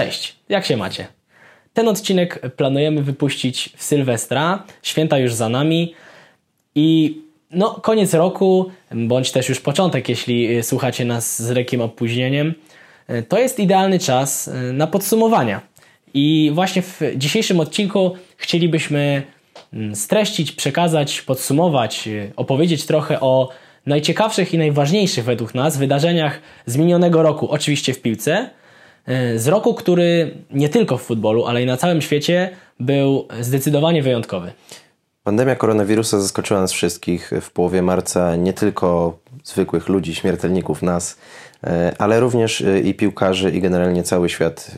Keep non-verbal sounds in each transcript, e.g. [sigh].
Cześć, jak się macie? Ten odcinek planujemy wypuścić w Sylwestra, święta już za nami i no, koniec roku, bądź też już początek, jeśli słuchacie nas z lekkim opóźnieniem, to jest idealny czas na podsumowania. I właśnie w dzisiejszym odcinku chcielibyśmy mm, streścić, przekazać, podsumować, opowiedzieć trochę o najciekawszych i najważniejszych według nas wydarzeniach z minionego roku, oczywiście w piłce, z roku, który nie tylko w futbolu, ale i na całym świecie był zdecydowanie wyjątkowy. Pandemia koronawirusa zaskoczyła nas wszystkich w połowie marca, nie tylko zwykłych ludzi, śmiertelników, nas, e, ale również e, i piłkarzy, i generalnie cały świat,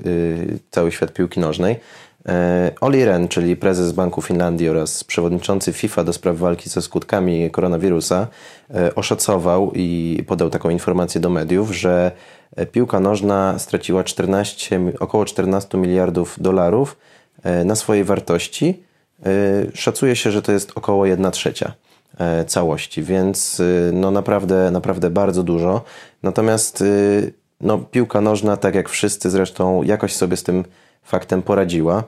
cały świat piłki nożnej. E, Oli Ren, czyli prezes Banku Finlandii oraz przewodniczący FIFA do spraw walki ze skutkami koronawirusa, e, oszacował i podał taką informację do mediów, że piłka nożna straciła 14, około 14 miliardów dolarów e, na swojej wartości. Szacuje się, że to jest około 1 trzecia całości, więc no naprawdę, naprawdę bardzo dużo. Natomiast no, piłka nożna, tak jak wszyscy zresztą, jakoś sobie z tym faktem poradziła.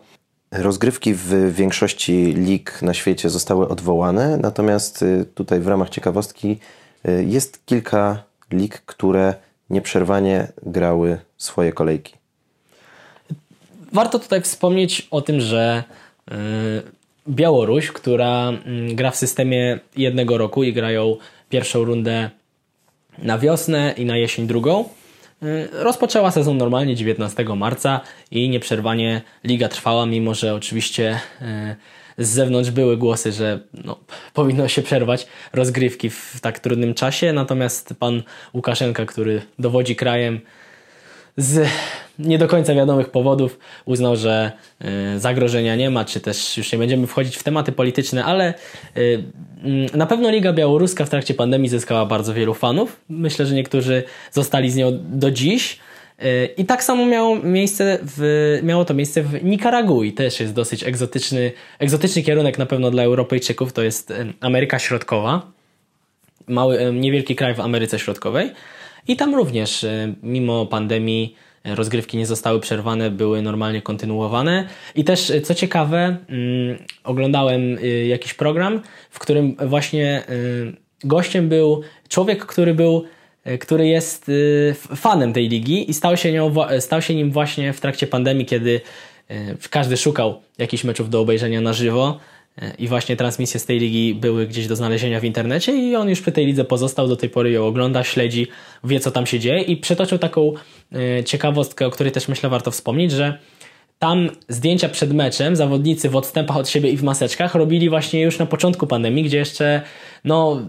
Rozgrywki w większości lig na świecie zostały odwołane, natomiast tutaj w ramach ciekawostki jest kilka lig, które nieprzerwanie grały swoje kolejki. Warto tutaj wspomnieć o tym, że y, Białoruś, która mm, gra w systemie jednego roku i grają pierwszą rundę na wiosnę i na jesień drugą, Y, rozpoczęła sezon normalnie 19 marca i nieprzerwanie liga trwała, mimo że oczywiście y, z zewnątrz były głosy, że no, powinno się przerwać rozgrywki w tak trudnym czasie. Natomiast pan Łukaszenka, który dowodzi krajem, z nie do końca wiadomych powodów uznał, że y, zagrożenia nie ma, czy też już nie będziemy wchodzić w tematy polityczne, ale y, mm, na pewno Liga Białoruska w trakcie pandemii zyskała bardzo wielu fanów. Myślę, że niektórzy zostali z nią do dziś. I tak samo miało, miejsce w, miało to miejsce w Nikaragui. Też jest dosyć egzotyczny, egzotyczny kierunek na pewno dla Europejczyków. To jest Ameryka Środkowa. Mały, niewielki kraj w Ameryce Środkowej. I tam również, mimo pandemii, rozgrywki nie zostały przerwane, były normalnie kontynuowane. I też, y, co ciekawe, mm, oglądałem y, jakiś program, w którym właśnie gościem był człowiek, który był który jest fanem tej ligi i stał się, nią, stał się nim właśnie w trakcie pandemii, kiedy każdy szukał jakichś meczów do obejrzenia na żywo. I właśnie transmisje z tej ligi były gdzieś do znalezienia w internecie i on już przy tej lidze pozostał, do tej pory ją ogląda, śledzi, wie co tam się dzieje i przytoczył taką e, ciekawostkę, o której też myślę warto wspomnieć, że tam zdjęcia przed meczem zawodnicy w odstępach od siebie i w maseczkach robili właśnie już na początku pandemii, gdzie jeszcze no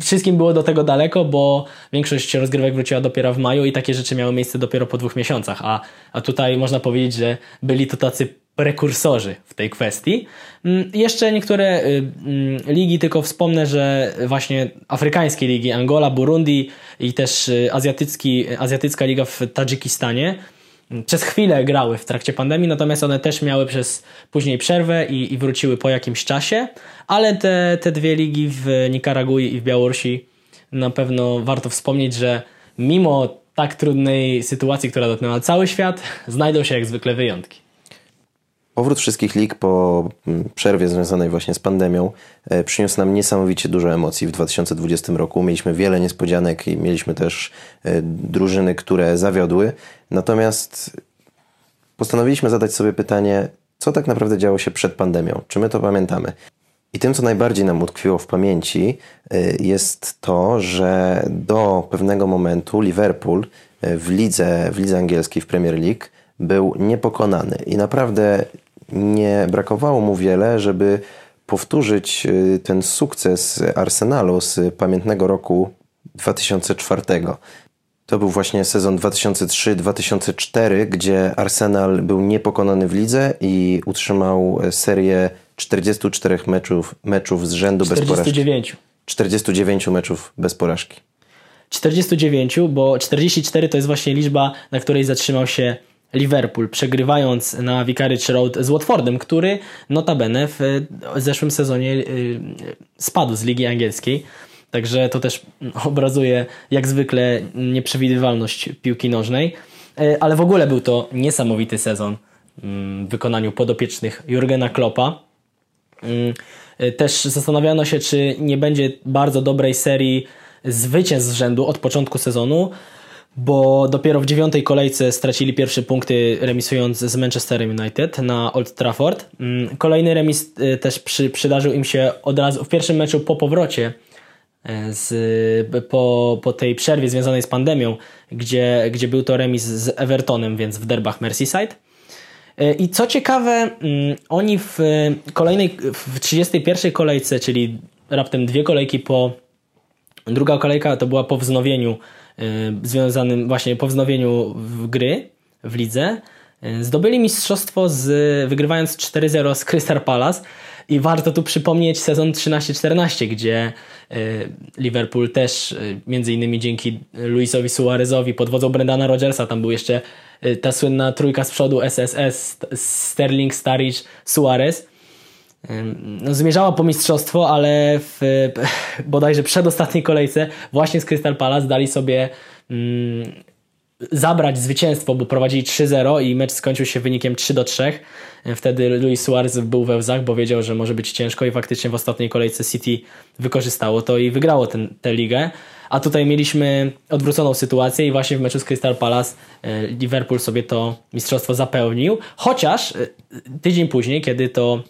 wszystkim było do tego daleko, bo większość rozgrywek wróciła dopiero w maju i takie rzeczy miały miejsce dopiero po dwóch miesiącach, a, a tutaj można powiedzieć, że byli to tacy prekursorzy w tej kwestii. Mm, jeszcze niektóre y, mm, ligi, tylko wspomnę, że właśnie afrykańskie ligi, Angola, Burundi i też y, azjatycki, azjatycka liga w Tadżykistanie przez chwilę grały w trakcie pandemii, natomiast one też miały przez później przerwę i, i wróciły po jakimś czasie, ale te, te dwie ligi w Nikaragui i w Białorusi na pewno warto wspomnieć, że mimo tak trudnej sytuacji, która dotknęła cały świat, znajdą się jak zwykle wyjątki. Powrót wszystkich lig po mm, przerwie związanej właśnie z pandemią e, przyniósł nam niesamowicie dużo emocji w 2020 roku. Mieliśmy wiele niespodzianek i mieliśmy też e, drużyny, które zawiodły. Natomiast postanowiliśmy zadać sobie pytanie, co tak naprawdę działo się przed pandemią? Czy my to pamiętamy? I tym, co najbardziej nam utkwiło w pamięci, e, jest to, że do pewnego momentu Liverpool w lidze, w lidze angielskiej, w Premier League, był niepokonany. I naprawdę nie brakowało mu wiele, żeby powtórzyć y, ten sukces Arsenalu z pamiętnego roku 2004. To był właśnie sezon 2003-2004, gdzie Arsenal był niepokonany w lidze i utrzymał serię 44 meczów, meczów z rzędu 49. bez porażki. 49 meczów bez porażki. 49, bo 44 to jest właśnie liczba, na której zatrzymał się Liverpool, przegrywając na Vicarage Road z Watfordem, który notabene w zeszłym sezonie y, spadł z ligi angielskiej. Także to też obrazuje jak zwykle nieprzewidywalność piłki nożnej. ale w ogóle był to niesamowity sezon w wykonaniu podopiecznych Jurgena Kloppa. Mm, też zastanawiano się, czy nie będzie bardzo dobrej serii zwycięstw z rzędu od początku sezonu, bo dopiero w dziewiątej kolejce stracili pierwsze punkty remisując z Manchesterem United na Old Trafford. Mm, kolejny remis y, też przy, przydarzył im się od razu w pierwszym meczu po powrocie z, po, po tej przerwie związanej z pandemią, gdzie, gdzie był to remis z Evertonem, więc w derbach Merseyside. Y, I co ciekawe, mm, oni w kolejnej, w 31 kolejce, czyli raptem dwie kolejki po, druga kolejka to była po wznowieniu Y, związanym właśnie po wznowieniu gry w lidze. Y, zdobyli mistrzostwo z, wygrywając 4-0 z Crystal Palace i warto tu przypomnieć sezon 13-14, gdzie y, Liverpool też między innymi dzięki Luisowi Suarezowi pod wodzą Brendana Rodgersa, tam był jeszcze ta słynna trójka z przodu SSS, Sterling, Sturridge, Suarez, no, zmierzała po mistrzostwo, ale w [laughs] bodajże przedostatniej kolejce właśnie z Crystal Palace dali sobie mm, zabrać zwycięstwo, bo prowadzili 3-0 i mecz skończył się wynikiem 3-3. Wtedy Luis Suarez był we łzach, bo wiedział, że może być ciężko i faktycznie w ostatniej kolejce City wykorzystało to i wygrało tę ligę. A tutaj mieliśmy odwróconą sytuację i właśnie w meczu z Crystal Palace e, Liverpool sobie to mistrzostwo zapełnił. Chociaż e, tydzień później, kiedy to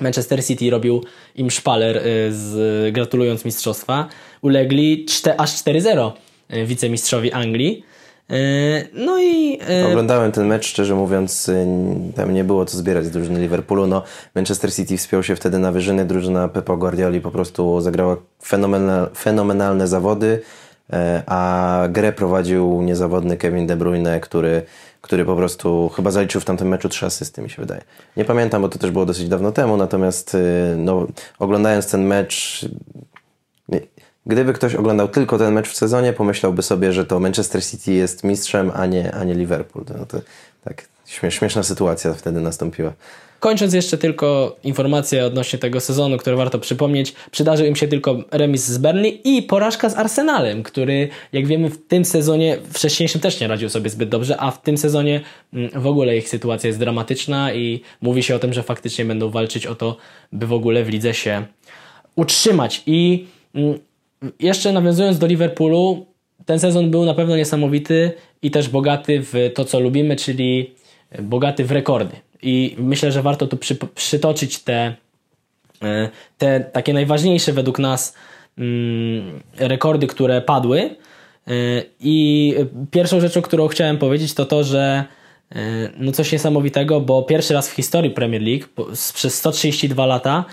Manchester City robił im szpaler y, z, gratulując mistrzostwa. Ulegli 4, aż 4-0 y, wicemistrzowi Anglii. Y, no i... Oglądałem ten mecz, szczerze mówiąc, tam nie było co zbierać z drużyny Liverpoolu. No, Manchester City wspiął się wtedy na wyżyny, drużyna Pepa Guardioli po prostu zagrała fenomenal, fenomenalne zawody, a grę prowadził niezawodny Kevin De Bruyne, który który po prostu chyba zaliczył w tamtym meczu trzy asysty, mi się wydaje. Nie pamiętam, bo to też było dosyć dawno temu, natomiast y, no, oglądając ten mecz, gdyby ktoś oglądał tylko ten mecz w sezonie, pomyślałby sobie, że to Manchester City jest mistrzem, a nie, a nie Liverpool. No to, tak, śmieszna sytuacja wtedy nastąpiła. Kończąc jeszcze tylko informacje odnośnie tego sezonu, które warto przypomnieć, przydarzył im się tylko remis z Burnley i porażka z Arsenalem, który jak wiemy w tym sezonie, wcześniejszym też nie radził sobie zbyt dobrze, a w tym sezonie mm, w ogóle ich sytuacja jest dramatyczna i mówi się o tym, że faktycznie będą walczyć o to, by w ogóle w lidze się utrzymać. I mm, jeszcze nawiązując do Liverpoolu, ten sezon był na pewno niesamowity i też bogaty w to, co lubimy, czyli bogaty w rekordy. I myślę, że warto tu przy, przytoczyć te, e, te takie najważniejsze według nas mm, rekordy, które padły. E, I pierwszą rzeczą, którą chciałem powiedzieć, to to, że e, no coś niesamowitego, bo pierwszy raz w historii Premier League przez 132 lata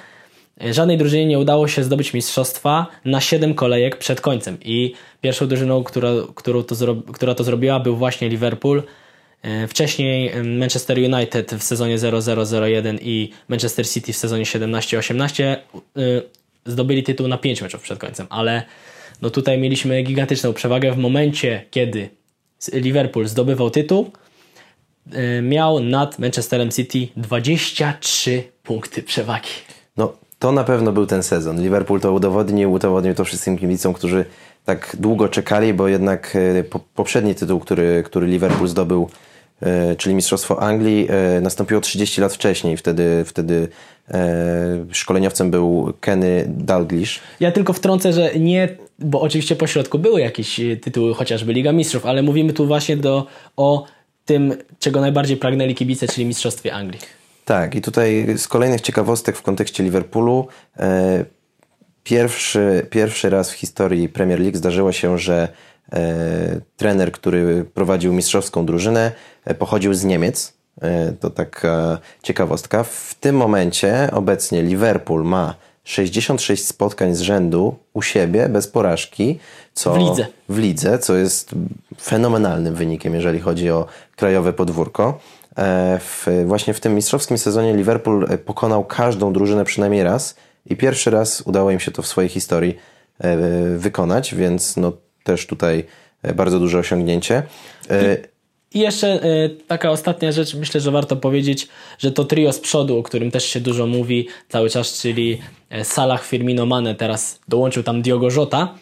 żadnej drużynie nie udało się zdobyć mistrzostwa na 7 kolejek przed końcem. I pierwszą drużyną, która, którą to, która to zrobiła, był właśnie Liverpool E, wcześniej Manchester United w sezonie 0001 i Manchester City w sezonie 17-18 e, zdobyli tytuł na 5 meczów przed końcem, ale no tutaj mieliśmy gigantyczną przewagę w momencie, kiedy Liverpool zdobywał tytuł, e, miał nad Manchesterem City 23 punkty przewagi. No, to na pewno był ten sezon. Liverpool to udowodnił, udowodnił to wszystkim kibicom, którzy tak długo czekali, bo jednak poprzedni tytuł, który, który Liverpool zdobył E, czyli Mistrzostwo Anglii, e, nastąpiło 30 lat wcześniej. Wtedy, wtedy e, szkoleniowcem był Kenny Dalglish. Ja tylko wtrącę, że nie, bo oczywiście po środku były jakieś tytuły, chociażby Liga Mistrzów, ale mówimy tu właśnie do, o tym, czego najbardziej pragnęli kibice, czyli Mistrzostwie Anglii. Tak, i tutaj z kolejnych ciekawostek w kontekście Liverpoolu. Pierwszy, pierwszy raz w historii Premier League zdarzyło się, że E, trener, który prowadził mistrzowską drużynę, e, pochodził z Niemiec. E, to taka ciekawostka. W tym momencie obecnie Liverpool ma 66 spotkań z rzędu u siebie bez porażki. Co w lidze. W lidze, co jest fenomenalnym wynikiem, jeżeli chodzi o krajowe podwórko. W, właśnie w tym mistrzowskim sezonie Liverpool pokonał każdą drużynę przynajmniej raz i pierwszy raz udało im się to w swojej historii wykonać, więc no, też tutaj e, bardzo duże osiągnięcie. E, I jeszcze e, taka ostatnia rzecz, myślę, że warto powiedzieć, że to trio z przodu, o którym też się dużo mówi cały czas, czyli Salah, Firmino, Mane, teraz dołączył tam Diogo Jota.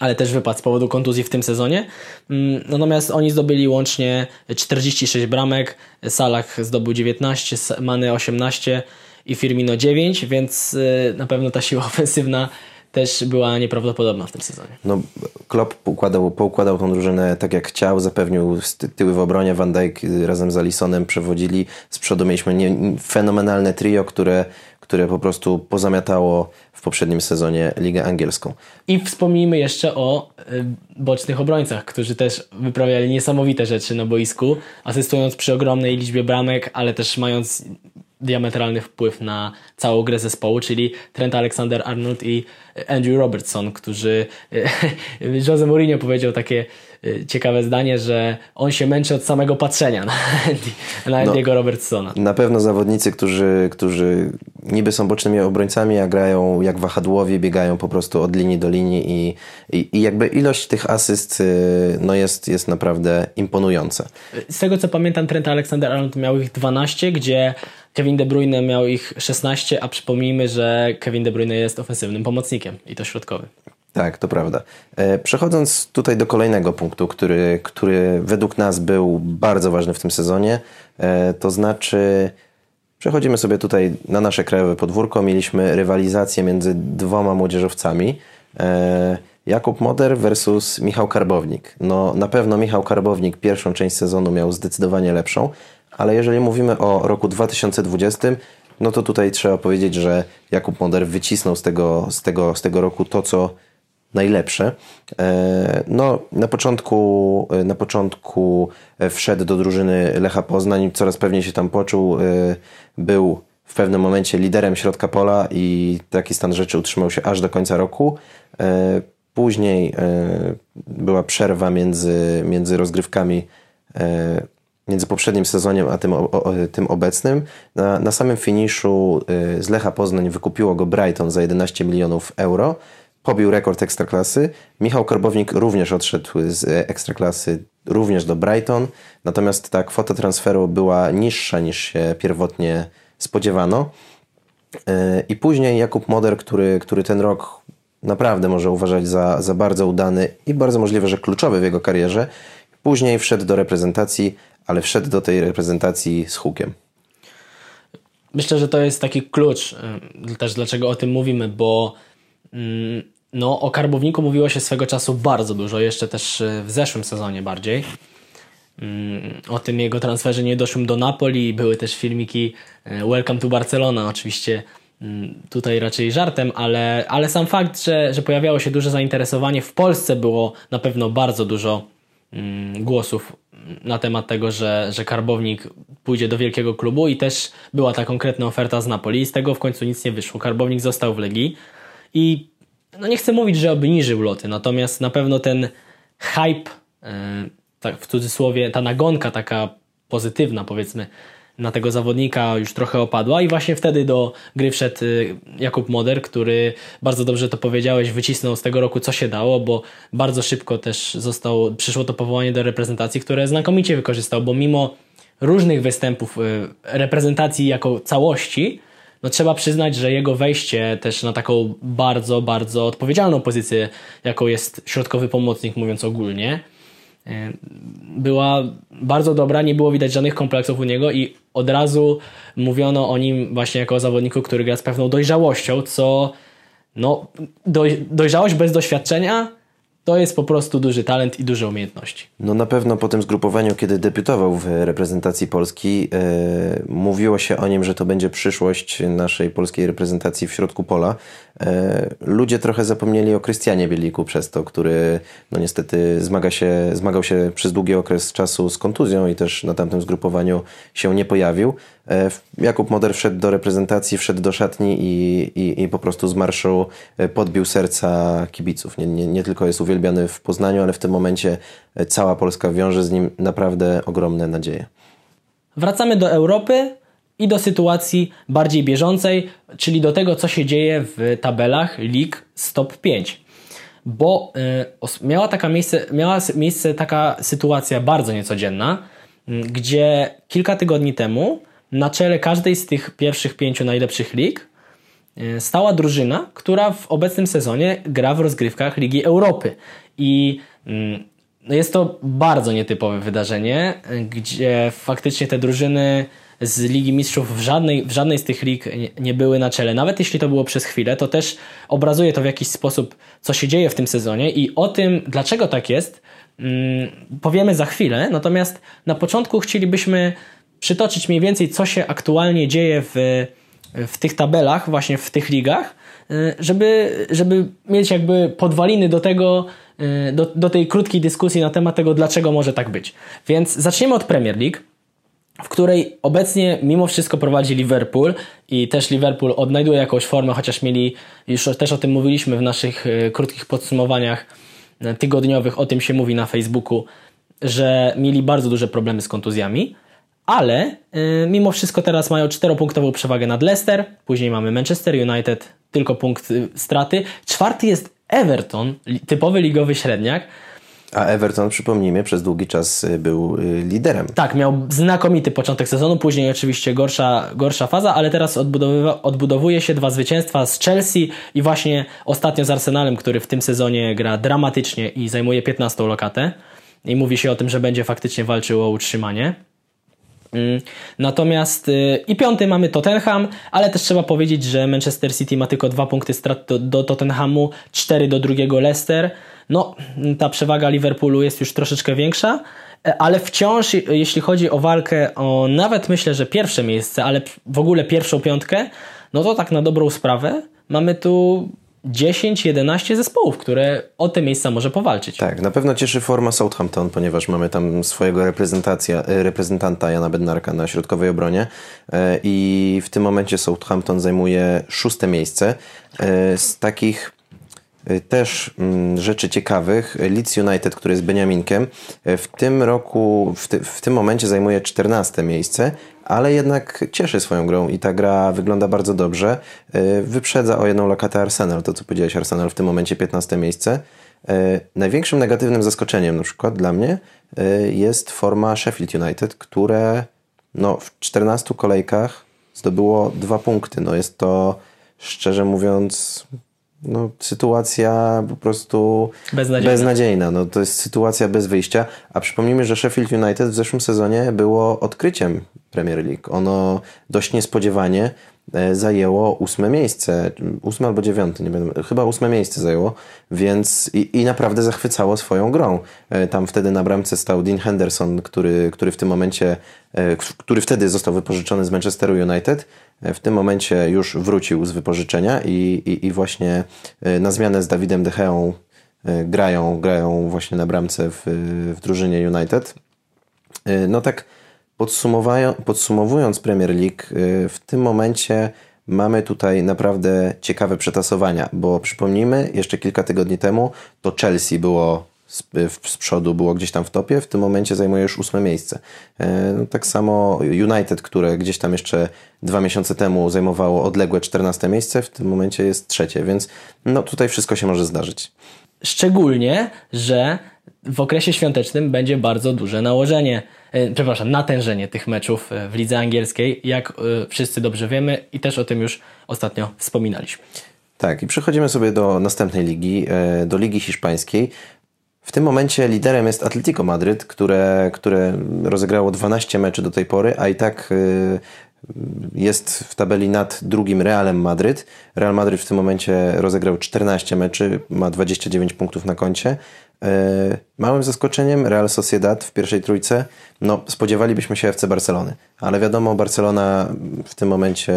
Ale też wypadł z powodu kontuzji w tym sezonie. Mm, natomiast oni zdobyli łącznie 46 bramek, Salah zdobył 19, Many 18 i Firmino 9, więc y, na pewno ta siła [laughs] ofensywna też była nieprawdopodobna w tym sezonie. No, Klopp poukładał, poukładał tą drużynę tak jak chciał, zapewnił tyły w obronie, Van Dijk razem z Alisonem przewodzili, z przodu mieliśmy nie, fenomenalne trio, które, które po prostu pozamiatało w poprzednim sezonie Ligę Angielską. I wspomnijmy jeszcze o y, bocznych obrońcach, którzy też wyprawiali niesamowite rzeczy na boisku, asystując przy ogromnej liczbie bramek, ale też mając diametralny wpływ na całą grę zespołu, czyli Trent Alexander-Arnold i Andrew Robertson, którzy [laughs] Jose Mourinho powiedział takie ciekawe zdanie, że on się męczy od samego patrzenia na, Andy, [laughs] na no, Andy'ego Robertsona. Na pewno zawodnicy, którzy, którzy niby są bocznymi obrońcami, a grają jak wahadłowie, biegają po prostu od linii do linii i, i, i jakby ilość tych asyst e, no jest, jest naprawdę imponująca. Z tego co pamiętam Trent Alexander-Arnold miał ich 12, gdzie Kevin De Bruyne miał ich 16, a przypomnijmy, że Kevin De Bruyne jest ofensywnym pomocnikiem i to środkowym. Tak, to prawda. E, przechodząc tutaj do kolejnego punktu, który, który według nas był bardzo ważny w tym sezonie, e, to znaczy przechodzimy sobie tutaj na nasze krajowe podwórko. Mieliśmy rywalizację między dwoma młodzieżowcami. E, Jakub Moder versus Michał Karbownik. No na pewno Michał Karbownik pierwszą część sezonu miał zdecydowanie lepszą, ale jeżeli mówimy o roku 2020, no to tutaj trzeba powiedzieć, że Jakub Moder wycisnął z tego, z tego, z tego roku to, co najlepsze. E, no, na początku, na początku wszedł do drużyny Lecha Poznań, coraz pewniej się tam poczuł. E, był w pewnym momencie liderem środka pola i taki stan rzeczy utrzymał się aż do końca roku. E, później była przerwa między, między rozgrywkami między poprzednim sezoniem a tym, o, tym obecnym. Na, na samym finiszu z Lecha Poznań wykupiło go Brighton za 11 milionów euro. Pobił rekord ekstraklasy. Michał Korbownik również odszedł z ekstraklasy również do Brighton. Natomiast ta kwota transferu była niższa niż się pierwotnie spodziewano. Y, I później Jakub Moder, który, który ten rok naprawdę może uważać za, za bardzo udany i bardzo możliwe, że kluczowy w jego karierze. Później wszedł do reprezentacji, ale wszedł do tej reprezentacji z hukiem. Myślę, że to jest taki klucz y, też dlaczego o tym mówimy, bo mm, no, o Karbowniku mówiło się swego czasu bardzo dużo, jeszcze też y, w zeszłym sezonie bardziej. Mm, o tym jego transferze nie doszłym do Napoli, były też filmiki y, Welcome to Barcelona, oczywiście mm, tutaj raczej żartem, ale, ale sam fakt, że, że pojawiało się duże zainteresowanie w Polsce było na pewno bardzo dużo głosów na temat tego, że, że Karbownik pójdzie do wielkiego klubu. I też była ta konkretna oferta z Napoli. Z tego w końcu nic nie wyszło. Karbownik został w Legii. I no nie chcę mówić, że obniżył loty, natomiast na pewno ten hype, e, tak w cudzysłowie, ta nagonka taka pozytywna powiedzmy na tego zawodnika już trochę opadła i właśnie wtedy do gry wszedł y, Jakub Moder, który bardzo dobrze to powiedziałeś, wycisnął z tego roku co się dało, bo bardzo szybko też został, przyszło to powołanie do reprezentacji, które znakomicie wykorzystał, bo mimo różnych występów y, reprezentacji jako całości, no trzeba przyznać, że jego wejście też na taką bardzo, bardzo odpowiedzialną pozycję, jaką jest środkowy pomocnik, mówiąc ogólnie, E, była bardzo dobra, nie było widać żadnych kompleksów u niego i od razu mówiono o nim właśnie jako o zawodniku, który gra z pewną dojrzałością, co no, dojrzałość bez doświadczenia to jest po prostu duży talent i duże umiejętności. No na pewno po tym zgrupowaniu, kiedy debiutował w reprezentacji Polski, e, mówiło się o nim, że to będzie przyszłość naszej polskiej reprezentacji w środku pola. E, ludzie trochę zapomnieli o Krystianie Bieliku przez to, który no niestety zmaga się, zmagał się przez długi okres czasu z kontuzją i też na tamtym zgrupowaniu się nie pojawił. E, Jakub Moder wszedł do reprezentacji, wszedł do szatni i, i, i po prostu z marszu e, podbił serca kibiców. Nie, nie, nie tylko jest uwielbiany w Poznaniu, ale w tym momencie e, cała Polska wiąże z nim naprawdę ogromne nadzieje. Wracamy do Europy i do sytuacji bardziej bieżącej, czyli do tego, co się dzieje w tabelach lig Stop 5. Bo y, miała, taka miejsce, miała miejsce taka sytuacja bardzo niecodzienna, gdzie kilka tygodni temu na czele każdej z tych pierwszych pięciu najlepszych lig stała drużyna, która w obecnym sezonie gra w rozgrywkach Ligi Europy. I mm, no jest to bardzo nietypowe wydarzenie, gdzie faktycznie te drużyny z Ligi Mistrzów w żadnej, w żadnej z tych lig nie były na czele. Nawet jeśli to było przez chwilę, to też obrazuje to w jakiś sposób, co się dzieje w tym sezonie i o tym, dlaczego tak jest, mm, powiemy za chwilę. Natomiast na początku chcielibyśmy przytoczyć mniej więcej, co się aktualnie dzieje w, w tych tabelach, właśnie w tych ligach, y, żeby, żeby mieć jakby podwaliny do tego, y, do, do tej krótkiej dyskusji na temat tego, dlaczego może tak być. Więc zaczniemy od Premier League w której obecnie mimo wszystko prowadzi Liverpool i też Liverpool odnajduje jakąś formę, chociaż mieli, już też o tym mówiliśmy w naszych y, krótkich podsumowaniach tygodniowych, o tym się mówi na Facebooku, że mieli bardzo duże problemy z kontuzjami ale y, mimo wszystko teraz mają czteropunktową przewagę nad Leicester, później mamy Manchester United, tylko punkt y, straty. Czwarty jest Everton, typowy ligowy średniak. A Everton, przypomnijmy, przez długi czas y, był liderem. Tak, miał znakomity początek sezonu, później oczywiście gorsza, gorsza faza, ale teraz odbudowuje się dwa zwycięstwa z Chelsea i właśnie ostatnio z Arsenalem, który w tym sezonie gra dramatycznie i zajmuje 15 lokatę. I mówi się o tym, że będzie faktycznie walczył o utrzymanie. Mm. Natomiast y, i piąty mamy Tottenham, ale też trzeba powiedzieć, że Manchester City ma tylko dwa punkty strat do, do Tottenhamu, cztery do drugiego Leicester. No, ta przewaga Liverpoolu jest już troszeczkę większa, e, ale wciąż, jeśli chodzi o walkę o nawet myślę, że pierwsze miejsce, ale w ogóle pierwszą piątkę, no to tak na dobrą sprawę mamy tu 10-11 zespołów, które o te miejsca może powalczyć. Tak, na pewno cieszy forma Southampton, ponieważ mamy tam swojego reprezentacja, e, reprezentanta Jana Bednarka na środkowej obronie e, i w tym momencie Southampton zajmuje szóste miejsce. E, z takich też mm, rzeczy ciekawych. Leeds United, który jest Beniaminkiem, w tym roku, w, ty, w tym momencie zajmuje 14 miejsce, ale jednak cieszy swoją grą i ta gra wygląda bardzo dobrze. E, wyprzedza o jedną lokatę Arsenal, to co powiedziałeś, Arsenal w tym momencie 15 miejsce. Największym negatywnym zaskoczeniem na przykład dla mnie jest forma Sheffield United, które no, w 14 kolejkach zdobyło dwa punkty. No, jest to szczerze mówiąc no, sytuacja po prostu beznadziejna. beznadziejna. No, to jest sytuacja bez wyjścia. A przypomnijmy, że Sheffield United w zeszłym sezonie było odkryciem Premier League. Ono dość niespodziewanie zajęło ósme miejsce, ósme albo dziewiąte, nie wiem, chyba ósme miejsce zajęło, więc i, i, naprawdę zachwycało swoją grą. E, tam wtedy na bramce stał Dean Henderson, który, który w tym momencie, e, który wtedy został wypożyczony z Manchesteru United, w tym momencie już wrócił z wypożyczenia i, i, i właśnie na zmianę z Dawidem De Geą grają, grają właśnie na bramce w, w drużynie United. No tak Podsumowując Premier League, y, w tym momencie mamy tutaj naprawdę ciekawe przetasowania, bo przypomnijmy, jeszcze kilka tygodni temu to Chelsea było z, z przodu, było gdzieś tam w topie, w tym momencie zajmuje już ósme miejsce. E, no, tak samo United, które gdzieś tam jeszcze dwa miesiące temu zajmowało odległe 14 miejsce, w tym momencie jest trzecie, więc no tutaj wszystko się może zdarzyć. Szczególnie, że w okresie świątecznym będzie bardzo duże nałożenie, przepraszam, natężenie tych meczów e, w lidze angielskiej, jak e, wszyscy dobrze wiemy i też o tym już ostatnio wspominaliśmy. Tak, i przechodzimy sobie do następnej ligi, do Ligi Hiszpańskiej. W tym momencie liderem jest Atletico Madryt, które, które rozegrało 12 meczy do tej pory, a i tak jest w tabeli nad drugim Realem Madryt. Real Madryt w tym momencie rozegrał 14 meczy, ma 29 punktów na koncie. E, małym zaskoczeniem Real Sociedad w pierwszej trójce, no spodziewalibyśmy się FC Barcelony, ale wiadomo Barcelona w tym momencie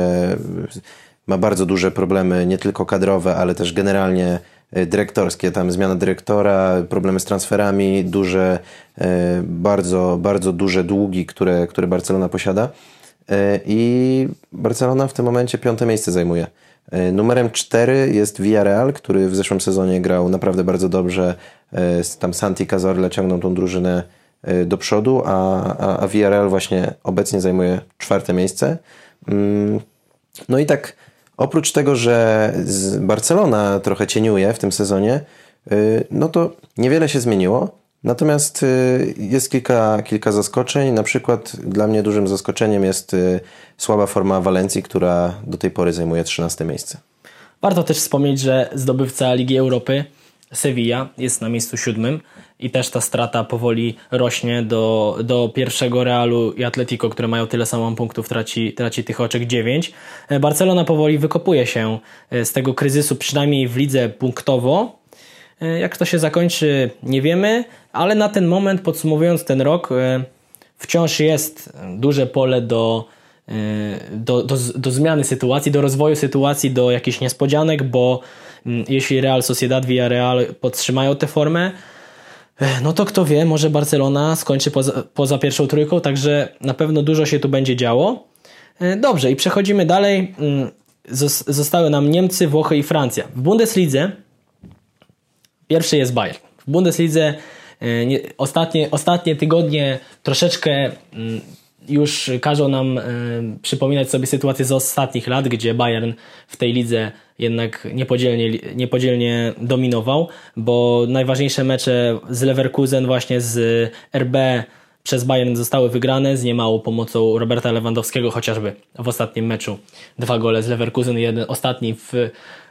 ma bardzo duże problemy, nie tylko kadrowe, ale też generalnie e, dyrektorskie, tam zmiana dyrektora, problemy z transferami, duże, e, bardzo, bardzo duże długi, które, które Barcelona posiada. I Barcelona w tym momencie piąte miejsce zajmuje. E, numerem 4 jest Villarreal, który w zeszłym sezonie grał naprawdę bardzo dobrze. E, tam Santi Cazorla ciągną tą drużynę e, do przodu, a, a, a Villarreal właśnie obecnie zajmuje czwarte miejsce. Mm, no i tak oprócz tego, że Barcelona trochę cieniuje w tym sezonie, no to niewiele się zmieniło. Natomiast y, jest kilka, kilka zaskoczeń. Na przykład dla mnie dużym zaskoczeniem jest y, słaba forma Walencji, która do tej pory zajmuje 13 miejsce. Warto też wspomnieć, że zdobywca Ligi Europy Sevilla jest na miejscu siódmym i też ta strata powoli rośnie do, do pierwszego Realu i Atletico, które mają tyle samo punktów, traci, traci tych oczek 9. Barcelona powoli wykopuje się z tego kryzysu, przynajmniej w lidze punktowo. Jak to się zakończy, nie wiemy, ale na ten moment, podsumowując ten rok, wciąż jest duże pole do, do, do, do zmiany sytuacji, do rozwoju sytuacji, do jakichś niespodzianek, bo mm, jeśli Real Sociedad, Villarreal podtrzymają tę formę, no to kto wie, może Barcelona skończy poza, poza pierwszą trójką, także na pewno dużo się tu będzie działo. Dobrze, i przechodzimy dalej. Mm, zostały nam Niemcy, Włochy i Francja. W Bundeslidze pierwszy jest Bayern. W Bundeslidze ostatnie, ostatnie tygodnie troszeczkę mm, już każą nam e, przypominać sobie sytuację z ostatnich lat, gdzie Bayern w tej lidze jednak niepodzielnie, niepodzielnie dominował, bo najważniejsze mecze z Leverkusen właśnie z RB przez Bayern zostały wygrane z niemałą pomocą Roberta Lewandowskiego, chociażby w ostatnim meczu. Dwa gole z Leverkusen, jeden ostatni w,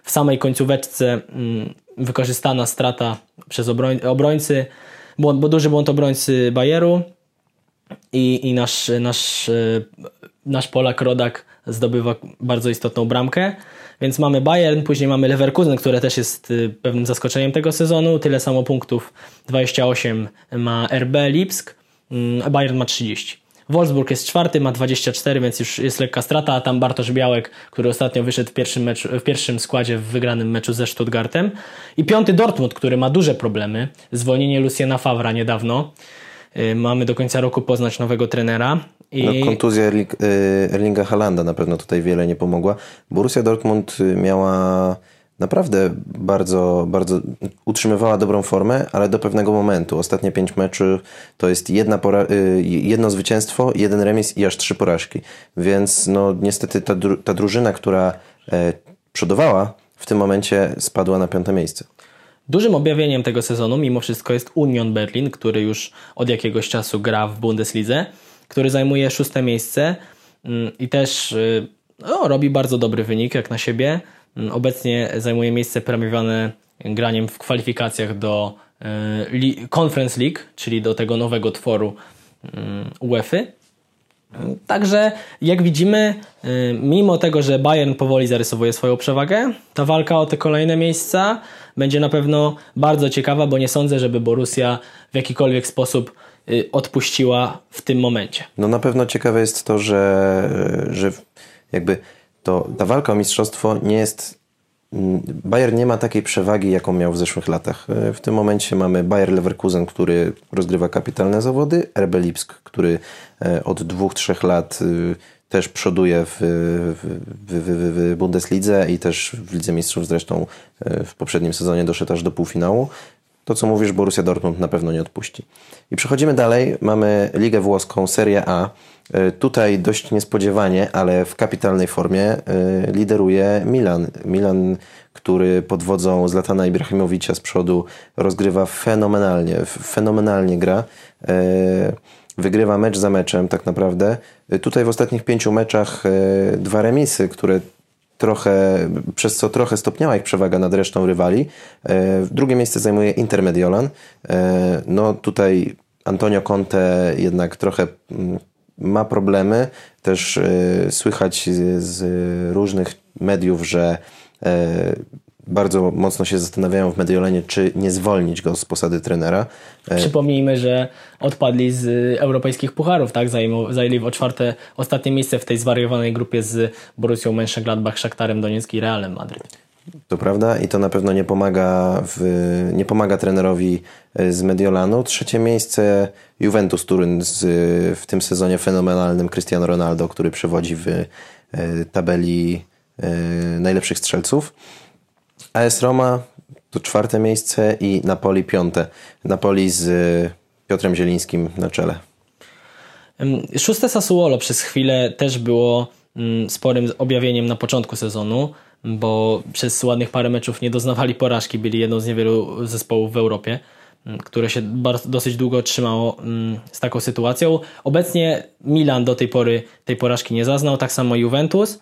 w samej końcóweczce mm, wykorzystana strata przez obroń, obrońcy, błąd, bo duży błąd obrońcy Bayeru i, i nasz, nasz, e, nasz Polak Rodak zdobywa bardzo istotną bramkę. Więc mamy Bayern, później mamy Leverkusen, które też jest e, pewnym zaskoczeniem tego sezonu. Tyle samo punktów, 28 ma RB Lipsk, mm, Bayern ma 30. Wolfsburg jest czwarty, ma 24, więc już jest lekka strata, a tam Bartosz Białek, który ostatnio wyszedł w pierwszym, meczu, w pierwszym składzie w wygranym meczu ze Stuttgartem. I piąty Dortmund, który ma duże problemy. Zwolnienie Luciana Favra niedawno. Y, mamy do końca roku poznać nowego trenera. I... No, kontuzja Erling, y, Erlinga Halanda na pewno tutaj wiele nie pomogła. Borussia Dortmund y, miała naprawdę bardzo, bardzo utrzymywała dobrą formę, ale do pewnego momentu. Ostatnie pięć meczów to jest jedna pora, jedno zwycięstwo, jeden remis i aż trzy porażki. Więc no niestety ta, ta drużyna, która e, przodowała, w tym momencie spadła na piąte miejsce. Dużym objawieniem tego sezonu mimo wszystko jest Union Berlin, który już od jakiegoś czasu gra w Bundeslidze, który zajmuje szóste miejsce mm, i też y, no, robi bardzo dobry wynik jak na siebie. Mm, obecnie zajmuje miejsce premiowane graniem w kwalifikacjach do y, Conference League, czyli do tego nowego tworu mm, UEFA. Także jak widzimy, y, mimo tego, że Bayern powoli zarysowuje swoją przewagę, ta walka o te kolejne miejsca będzie na pewno bardzo ciekawa, bo nie sądzę, żeby Borussia w jakikolwiek sposób y, odpuściła w tym momencie. No na pewno ciekawe jest to, że, że jakby to, ta walka o mistrzostwo nie jest mm, Bayern nie ma takiej przewagi, jaką miał w zeszłych latach. Y, w tym momencie mamy Bayer Leverkusen, który rozgrywa kapitalne zawody, RB Lipsk, który y, od dwóch, trzech lat też przoduje w, w, w, w Bundeslidze i też w Lidze Mistrzów zresztą e, w poprzednim sezonie doszedł aż do półfinału. To, co mówisz, Borussia Dortmund na pewno nie odpuści. I przechodzimy dalej. Mamy Ligę Włoską, Serie A. E, tutaj dość niespodziewanie, ale w kapitalnej formie e, lideruje Milan. Milan, który pod wodzą Zlatana Ibrahimowicza z przodu rozgrywa fenomenalnie, fenomenalnie gra wygrywa mecz za meczem tak naprawdę. Tutaj w ostatnich pięciu meczach dwa remisy, które trochę, przez co trochę stopniała ich przewaga nad resztą rywali. Drugie miejsce zajmuje Inter Mediolan. E, no tutaj Antonio Conte jednak trochę mm, ma problemy. Też słychać z różnych mediów, że bardzo mocno się zastanawiają w Mediolenie, czy nie zwolnić go z posady trenera. E, Przypomnijmy, że odpadli z europejskich pucharów, tak? Zajęli o czwarte, ostatnie miejsce w tej zwariowanej grupie z Borussią Mönchengladbach, Szaktarem Donecki i Realem Madryt. To prawda i to na pewno nie pomaga, w, nie pomaga trenerowi e, z Mediolanu. Trzecie miejsce Juventus Turyn z, w tym sezonie fenomenalnym Cristiano Ronaldo, który przewodzi w e, tabeli najlepszych strzelców. AS Roma to czwarte miejsce i Napoli piąte. Napoli z Piotrem Zielińskim na czele. Szóste Sassuolo przez chwilę też było mm, sporym objawieniem na początku sezonu, bo przez ładnych parę meczów nie doznawali porażki, byli jedną z niewielu zespołów w Europie, mm, które się dosyć długo trzymało mm, z taką sytuacją. Obecnie Milan do tej pory tej porażki nie zaznał, tak samo Juventus.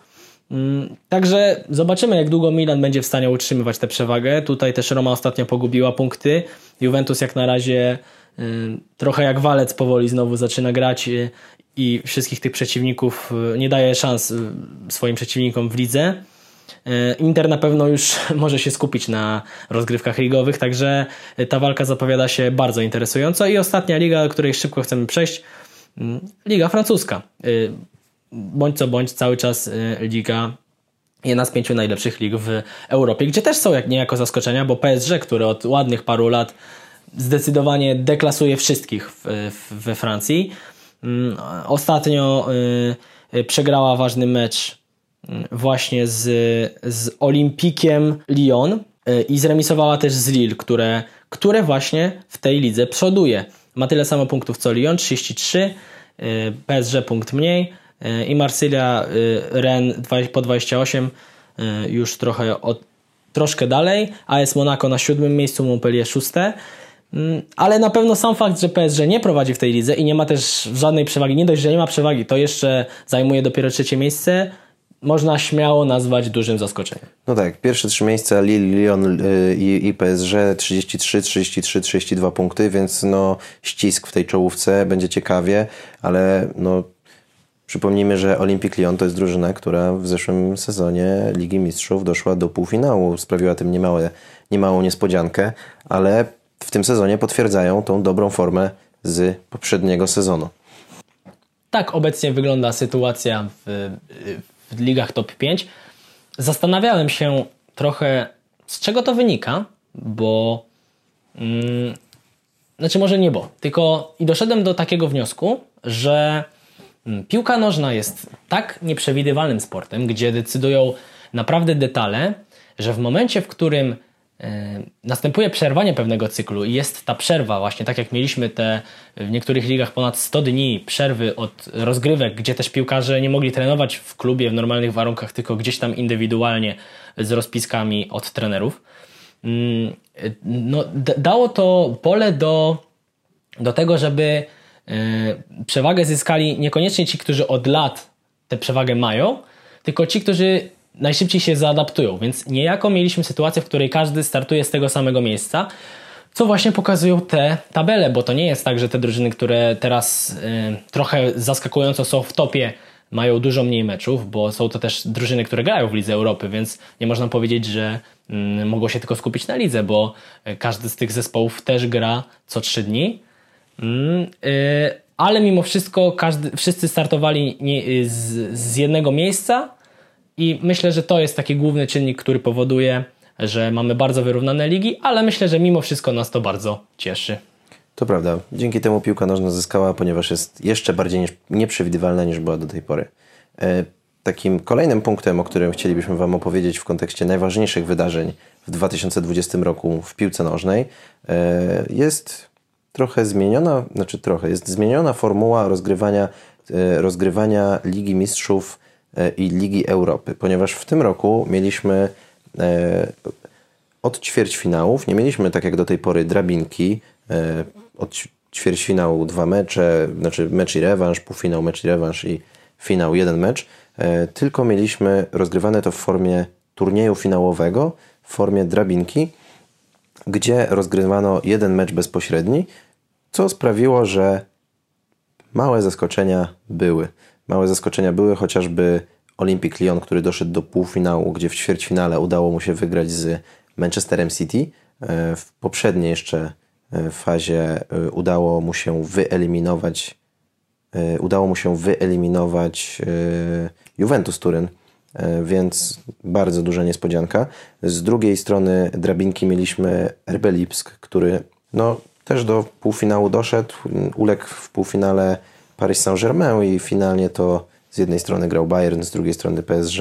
Mm, także zobaczymy, jak długo Milan będzie w stanie utrzymywać tę przewagę. Tutaj też Roma ostatnio pogubiła punkty. Juventus jak na razie y, trochę jak walec powoli znowu zaczyna grać y, i wszystkich tych przeciwników y, nie daje szans swoim przeciwnikom w lidze. Inter na pewno już [laughs] może się skupić na rozgrywkach ligowych, także ta walka zapowiada się bardzo interesująco. I ostatnia liga, do której szybko chcemy przejść, mm, Liga Francuska bądź co bądź cały czas liga jedna z pięciu najlepszych lig w Europie, gdzie też są jak niejako zaskoczenia, bo PSG, który od ładnych paru lat zdecydowanie deklasuje wszystkich w, w, we Francji, mm, ostatnio przegrała ważny mecz właśnie z, z Olimpikiem Lyon i zremisowała też z Lille, które, które właśnie w tej lidze przoduje. Ma tyle samo punktów co Lyon, 33, PSG punkt mniej, i Marsylia Ren po 28 y, już trochę od, troszkę dalej, AS Monaco na siódmym miejscu, Montpellier szóste. Mm, ale na pewno sam fakt, że PSG nie prowadzi w tej lidze i nie ma też żadnej przewagi, nie dość, że nie ma przewagi, to jeszcze zajmuje dopiero trzecie miejsce, można śmiało nazwać dużym zaskoczeniem. No tak, pierwsze trzy miejsca Lille, Lyon y, i, i PSG 33, 33, 32 punkty, więc no ścisk w tej czołówce, będzie ciekawie, ale no Przypomnijmy, że Olympic Lyon to jest drużyna, która w zeszłym sezonie Ligi Mistrzów doszła do półfinału. Sprawiła tym niemałe, niemałą niespodziankę, ale w tym sezonie potwierdzają tą dobrą formę z poprzedniego sezonu. Tak obecnie wygląda sytuacja w, w ligach top 5. Zastanawiałem się trochę, z czego to wynika, bo. Mm, znaczy, może nie bo, tylko i doszedłem do takiego wniosku, że Mm, piłka nożna jest tak nieprzewidywalnym sportem, gdzie decydują naprawdę detale, że w momencie, w którym następuje przerwanie pewnego cyklu i jest ta przerwa, właśnie tak jak mieliśmy te w niektórych ligach ponad 100 dni przerwy od rozgrywek, gdzie też piłkarze nie mogli trenować w klubie w normalnych warunkach, tylko gdzieś tam indywidualnie z rozpiskami od trenerów. Mm, no, dało to pole do, do tego, żeby E, przewagę zyskali niekoniecznie ci, którzy od lat tę przewagę mają, tylko ci, którzy najszybciej się zaadaptują. Więc niejako mieliśmy sytuację, w której każdy startuje z tego samego miejsca, co właśnie pokazują te tabele, bo to nie jest tak, że te drużyny, które teraz y, trochę zaskakująco są w topie, mają dużo mniej meczów, bo są to też drużyny, które grają w Lidze Europy, więc nie można powiedzieć, że y, mogą się tylko skupić na lidze, bo każdy z tych zespołów też gra co trzy dni. Mm, y, ale mimo wszystko każdy, wszyscy startowali nie, y, z, z jednego miejsca i myślę, że to jest taki główny czynnik, który powoduje, że mamy bardzo wyrównane ligi, ale myślę, że mimo wszystko nas to bardzo cieszy. To prawda. Dzięki temu piłka nożna zyskała, ponieważ jest jeszcze bardziej niż, nieprzewidywalna niż była do tej pory. E, takim kolejnym punktem, o którym chcielibyśmy Wam opowiedzieć w kontekście najważniejszych wydarzeń w 2020 roku w piłce nożnej, e, jest trochę zmieniona, znaczy trochę, jest zmieniona formuła rozgrywania, e, rozgrywania Ligi Mistrzów i Ligi Europy, ponieważ w tym roku mieliśmy e, od ćwierćfinałów, nie mieliśmy tak jak do tej pory drabinki, od ćwierćfinału dwa mecze, znaczy mecz i rewanż, półfinał, mecz i rewanż i finał jeden mecz, tylko mieliśmy rozgrywane to w formie turnieju finałowego, w formie drabinki, gdzie rozgrywano jeden mecz bezpośredni, co sprawiło, że małe zaskoczenia były. Małe zaskoczenia były chociażby Olympic Lyon, który doszedł do półfinału, gdzie w ćwierćfinale udało mu się wygrać z Manchesterem City. E, w poprzedniej jeszcze e, fazie e, udało mu się wyeliminować udało mu się wyeliminować Juventus Turyn, więc bardzo duża niespodzianka. Z drugiej strony drabinki mieliśmy RB Lipsk, który no, też do półfinału doszedł, uległ w półfinale Paris Saint-Germain i finalnie to z jednej strony grał Bayern, z drugiej strony PSG.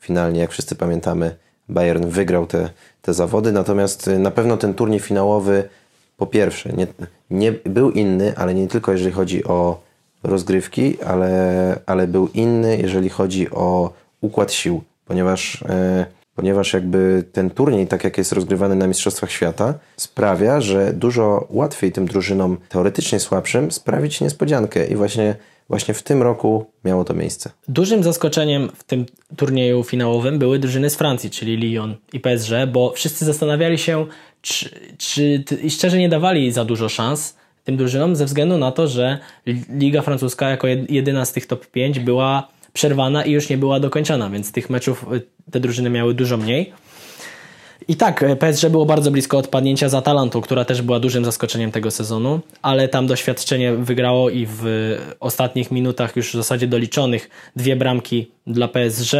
Finalnie, jak wszyscy pamiętamy, Bayern wygrał te, te zawody, natomiast y, na pewno ten turniej finałowy po pierwsze nie, nie był inny, ale nie tylko jeżeli chodzi o rozgrywki, ale, ale był inny, jeżeli chodzi o układ sił, ponieważ, e, ponieważ jakby ten turniej, tak jak jest rozgrywany na Mistrzostwach Świata, sprawia, że dużo łatwiej tym drużynom teoretycznie słabszym sprawić niespodziankę i właśnie, właśnie w tym roku miało to miejsce. Dużym zaskoczeniem w tym turnieju finałowym były drużyny z Francji, czyli Lyon i PSG, bo wszyscy zastanawiali się, czy, czy i szczerze nie dawali za dużo szans tym drużynom ze względu na to, że Liga Francuska jako jedyna z tych top 5 była przerwana i już nie była dokończona, więc tych meczów y, te drużyny miały dużo mniej. I tak, y, PSG było bardzo blisko odpadnięcia za Talantu, która też była dużym zaskoczeniem tego sezonu, ale tam doświadczenie wygrało i w ostatnich minutach już w zasadzie doliczonych dwie bramki dla PSG,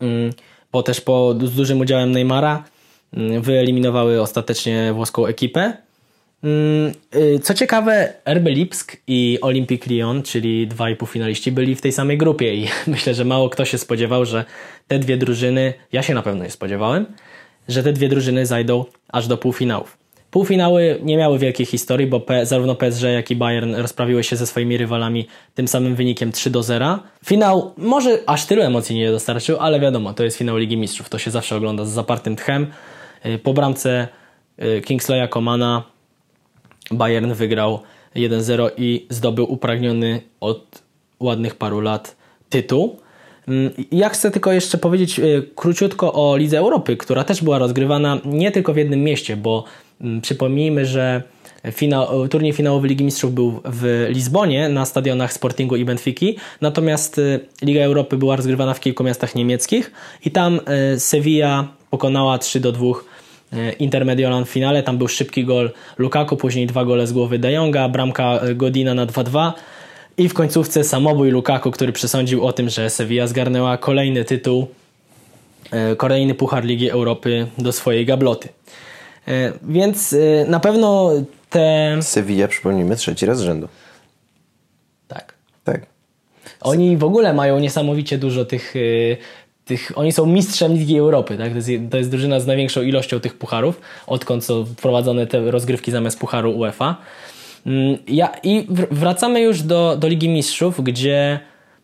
mm, bo też po, z dużym udziałem Neymara mm, wyeliminowały ostatecznie włoską ekipę. Mm, y, co ciekawe, RB Lipsk i Olympique Lyon, czyli dwaj półfinaliści, byli w tej samej grupie i [laughs] myślę, że mało kto się spodziewał, że te dwie drużyny, ja się na pewno nie spodziewałem, że te dwie drużyny zajdą aż do półfinałów. Półfinały nie miały wielkiej historii, bo zarówno PSG, jak i Bayern rozprawiły się ze swoimi rywalami tym samym wynikiem 3 do 0. Finał może aż tylu emocji nie dostarczył, ale wiadomo, to jest finał Ligi Mistrzów, to się zawsze ogląda z zapartym tchem. Y, po bramce y, Kingsleya Komana Bayern wygrał 1-0 i zdobył upragniony od ładnych paru lat tytuł. Mm, ja chcę tylko jeszcze powiedzieć y, króciutko o Lidze Europy, która też była rozgrywana nie tylko w jednym mieście, bo mm, przypomnijmy, że finał, turniej finałowy Ligi Mistrzów był w Lizbonie na stadionach Sportingu i Benfiki, natomiast y, Liga Europy była rozgrywana w kilku miastach niemieckich i tam y, Sevilla pokonała 3 do 2 E, Inter Mediolan w finale, tam był szybki gol Lukaku, później dwa gole z głowy De Jonga, bramka e, Godina na 2-2 i w końcówce samobój Lukaku, który przesądził o tym, że Sevilla zgarnęła kolejny tytuł, e, kolejny Puchar Ligi Europy do swojej gabloty. Więc na pewno te... Sevilla, przypomnijmy, trzeci raz z rzędu. Tak. Tak. Oni w ogóle mają niesamowicie dużo tych tych, oni są mistrzem Ligi Europy, tak? To jest, to jest drużyna z największą ilością tych pucharów, odkąd są wprowadzone te rozgrywki zamiast pucharu UEFA. Mm, ja, I wracamy już do, do Ligi Mistrzów, gdzie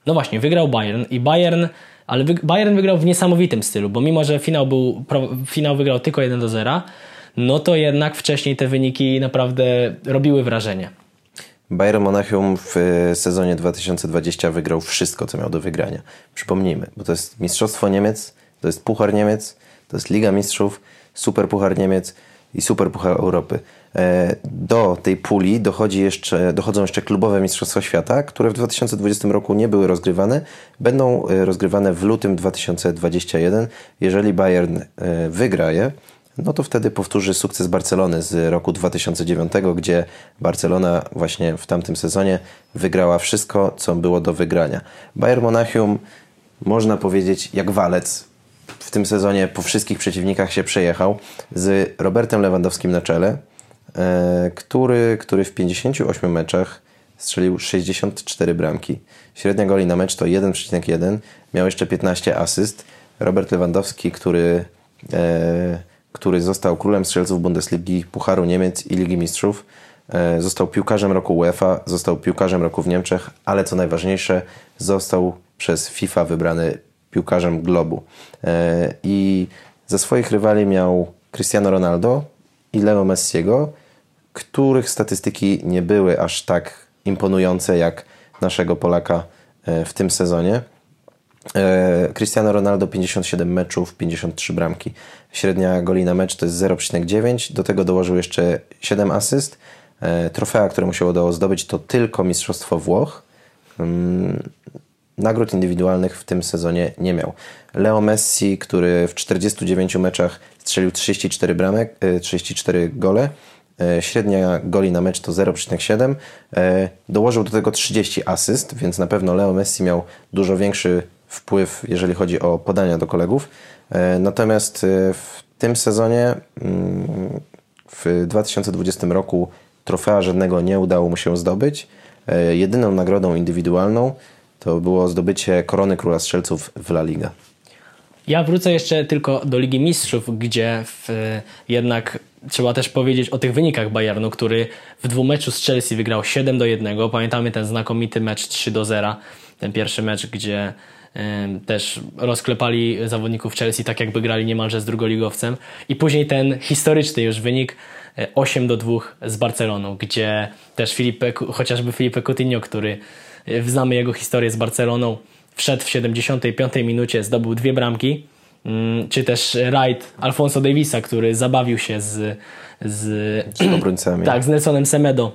no właśnie, wygrał Bayern i Bayern, ale Bayern wygrał w niesamowitym stylu, bo mimo, że finał, był, finał wygrał tylko 1 do 0, no to jednak wcześniej te wyniki naprawdę robiły wrażenie. Bayern Monachium w e, sezonie 2020 wygrał wszystko, co miał do wygrania. Przypomnijmy, bo to jest Mistrzostwo Niemiec, to jest Puchar Niemiec, to jest Liga Mistrzów, Super Puchar Niemiec i Super Puchar Europy. E, do tej puli dochodzi jeszcze, dochodzą jeszcze klubowe Mistrzostwa Świata, które w 2020 roku nie były rozgrywane. Będą e, rozgrywane w lutym 2021. Jeżeli Bayern wygra je, no to wtedy powtórzy sukces Barcelony z roku 2009, gdzie Barcelona właśnie w tamtym sezonie wygrała wszystko, co było do wygrania. Bayern Monachium, można powiedzieć, jak walec w tym sezonie po wszystkich przeciwnikach się przejechał z Robertem Lewandowskim na czele, e, który, który w 58 meczach strzelił 64 bramki. Średnia goli na mecz to 1,1, miał jeszcze 15 asyst. Robert Lewandowski, który e, który został królem strzelców Bundesligi, Pucharu Niemiec i Ligi Mistrzów. E, został piłkarzem roku UEFA, został piłkarzem roku w Niemczech, ale co najważniejsze, został przez FIFA wybrany piłkarzem globu. E, I ze swoich rywali miał Cristiano Ronaldo i Leo Messiego, których statystyki nie były aż tak imponujące jak naszego Polaka e, w tym sezonie. E, Cristiano Ronaldo 57 meczów, 53 bramki. Średnia goli na mecz to jest 0,9. Do tego dołożył jeszcze 7 asyst. E, trofea, które mu się udało zdobyć, to tylko Mistrzostwo Włoch. Mm, nagród indywidualnych w tym sezonie nie miał. Leo Messi, który w 49 meczach strzelił 34 bramek, 34 e, gole. Średnia goli na mecz to 0,7. Dołożył do tego 30 asyst, więc na pewno Leo Messi miał dużo większy wpływ, jeżeli chodzi o podania do kolegów. E, natomiast e, w tym sezonie, mm, w 2020 roku, trofea żadnego nie udało mu się zdobyć. E, jedyną nagrodą indywidualną to było zdobycie korony króla strzelców w La Liga. Ja wrócę jeszcze tylko do Ligi Mistrzów, gdzie w, jednak trzeba też powiedzieć o tych wynikach Bayernu, który w dwumeczu z Chelsea wygrał 7 do 1. Pamiętamy ten znakomity mecz 3 do 0. Ten pierwszy mecz, gdzie też rozklepali zawodników Chelsea tak jakby grali niemalże z drugoligowcem. I później ten historyczny już wynik 8 do 2 z Barceloną, gdzie też Filipe, chociażby Filipe Coutinho, który znamy jego historię z Barceloną, wszedł w 75 minucie, zdobył dwie bramki, mm, czy też rajd Alfonso Davisa, który zabawił się z, z, z obrońcami. [clears throat] Tak, z Nelsonem Semedo.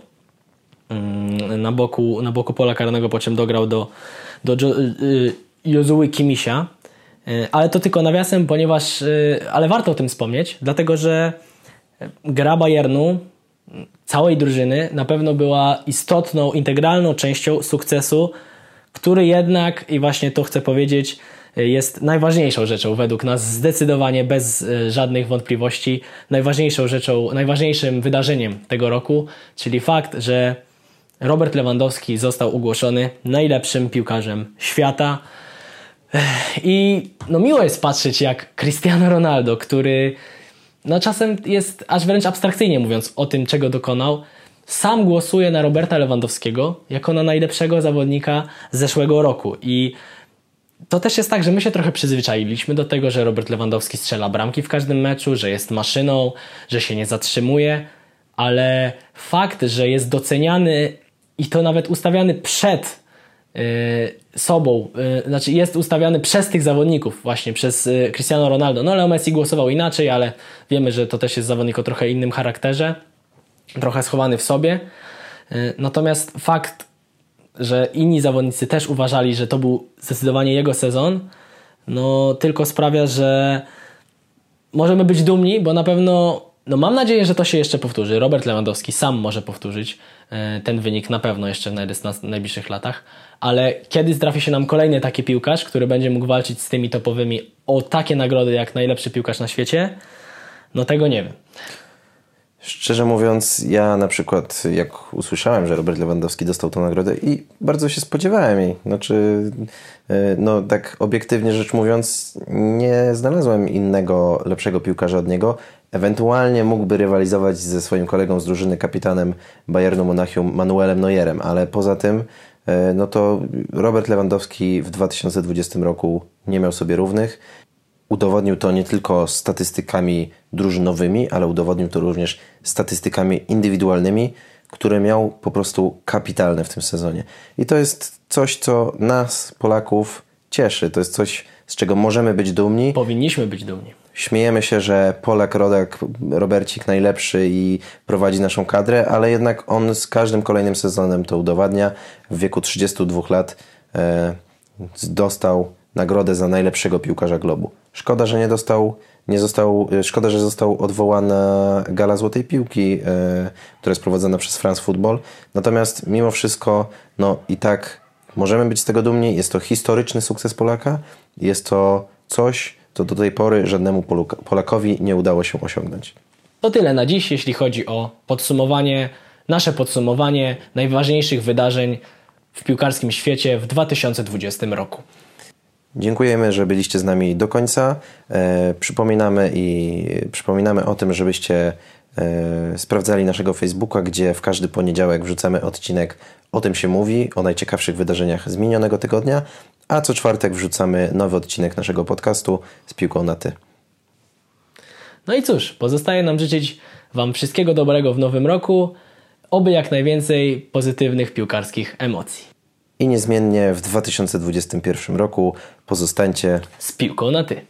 Mm, na boku, na boku pola karnego, po czym dograł do, do jo, y, Jozuły Kimisia. Y, ale to tylko nawiasem, ponieważ, y, ale warto o tym wspomnieć, dlatego że gra Bayernu, całej drużyny, na pewno była istotną, integralną częścią sukcesu który jednak, i właśnie to chcę powiedzieć, jest najważniejszą rzeczą według nas, zdecydowanie bez e, żadnych wątpliwości, najważniejszą rzeczą, najważniejszym wydarzeniem tego roku, czyli fakt, że Robert Lewandowski został ogłoszony najlepszym piłkarzem świata. I no miło jest patrzeć, jak Cristiano Ronaldo, który no czasem jest aż wręcz abstrakcyjnie mówiąc o tym, czego dokonał, sam głosuje na Roberta Lewandowskiego jako na najlepszego zawodnika zeszłego roku. I to też jest tak, że my się trochę przyzwyczailiśmy do tego, że Robert Lewandowski strzela bramki w każdym meczu, że jest maszyną, że się nie zatrzymuje, ale fakt, że jest doceniany i to nawet ustawiany przed sobą, yy, znaczy jest ustawiany przez tych zawodników, właśnie przez yy, Cristiano Ronaldo. No Leo Messi głosował inaczej, ale wiemy, że to też jest zawodnik o trochę innym charakterze trochę schowany w sobie. Natomiast fakt, że inni zawodnicy też uważali, że to był zdecydowanie jego sezon, no tylko sprawia, że możemy być dumni, bo na pewno, no mam nadzieję, że to się jeszcze powtórzy. Robert Lewandowski sam może powtórzyć y, ten wynik na pewno jeszcze w najbliższych latach, ale kiedy trafi się nam kolejny taki piłkarz, który będzie mógł walczyć z tymi topowymi o takie nagrody jak najlepszy piłkarz na świecie, no tego nie wiem. Szczerze mówiąc, ja na przykład jak usłyszałem, że Robert Lewandowski dostał tę nagrodę i bardzo się spodziewałem jej. Znaczy, e, no tak obiektywnie rzecz mówiąc, nie znalazłem innego, lepszego piłkarza od niego. Ewentualnie mógłby rywalizować ze swoim kolegą z drużyny, kapitanem Bayernu Monachium, Manuelem Neuerem, ale poza tym e, no to Robert Lewandowski w 2020 roku nie miał sobie równych. Udowodnił to nie tylko statystykami drużynowymi, ale udowodnił to również statystykami indywidualnymi, które miał po prostu kapitalne w tym sezonie. I to jest coś, co nas, Polaków, cieszy. To jest coś, z czego możemy być dumni. Powinniśmy być dumni. Śmiejemy się, że Polak, rodak, Robercik najlepszy i prowadzi naszą kadrę, ale jednak on z każdym kolejnym sezonem to udowadnia. W wieku 32 lat e, dostał nagrodę za najlepszego piłkarza globu. Szkoda, że nie dostał, nie został, e, szkoda, że został odwołana gala Złotej Piłki, yy, która jest prowadzona przez France Football. Natomiast mimo wszystko, no i tak możemy być z tego dumni. Jest to historyczny sukces Polaka. Jest to coś, co do tej pory żadnemu Polakowi nie udało się osiągnąć. To tyle na dziś, jeśli chodzi o podsumowanie, nasze podsumowanie najważniejszych wydarzeń w piłkarskim świecie w 2020 roku. Dziękujemy, że byliście z nami do końca. E, przypominamy i przypominamy o tym, żebyście e, sprawdzali naszego Facebooka, gdzie w każdy poniedziałek wrzucamy odcinek o tym się mówi, o najciekawszych wydarzeniach z minionego tygodnia, a co czwartek wrzucamy nowy odcinek naszego podcastu z piłką na ty. No i cóż, pozostaje nam życzyć Wam wszystkiego dobrego w nowym roku, oby jak najwięcej pozytywnych piłkarskich emocji i niezmiennie w 2021 roku pozostańcie z piłką na ty.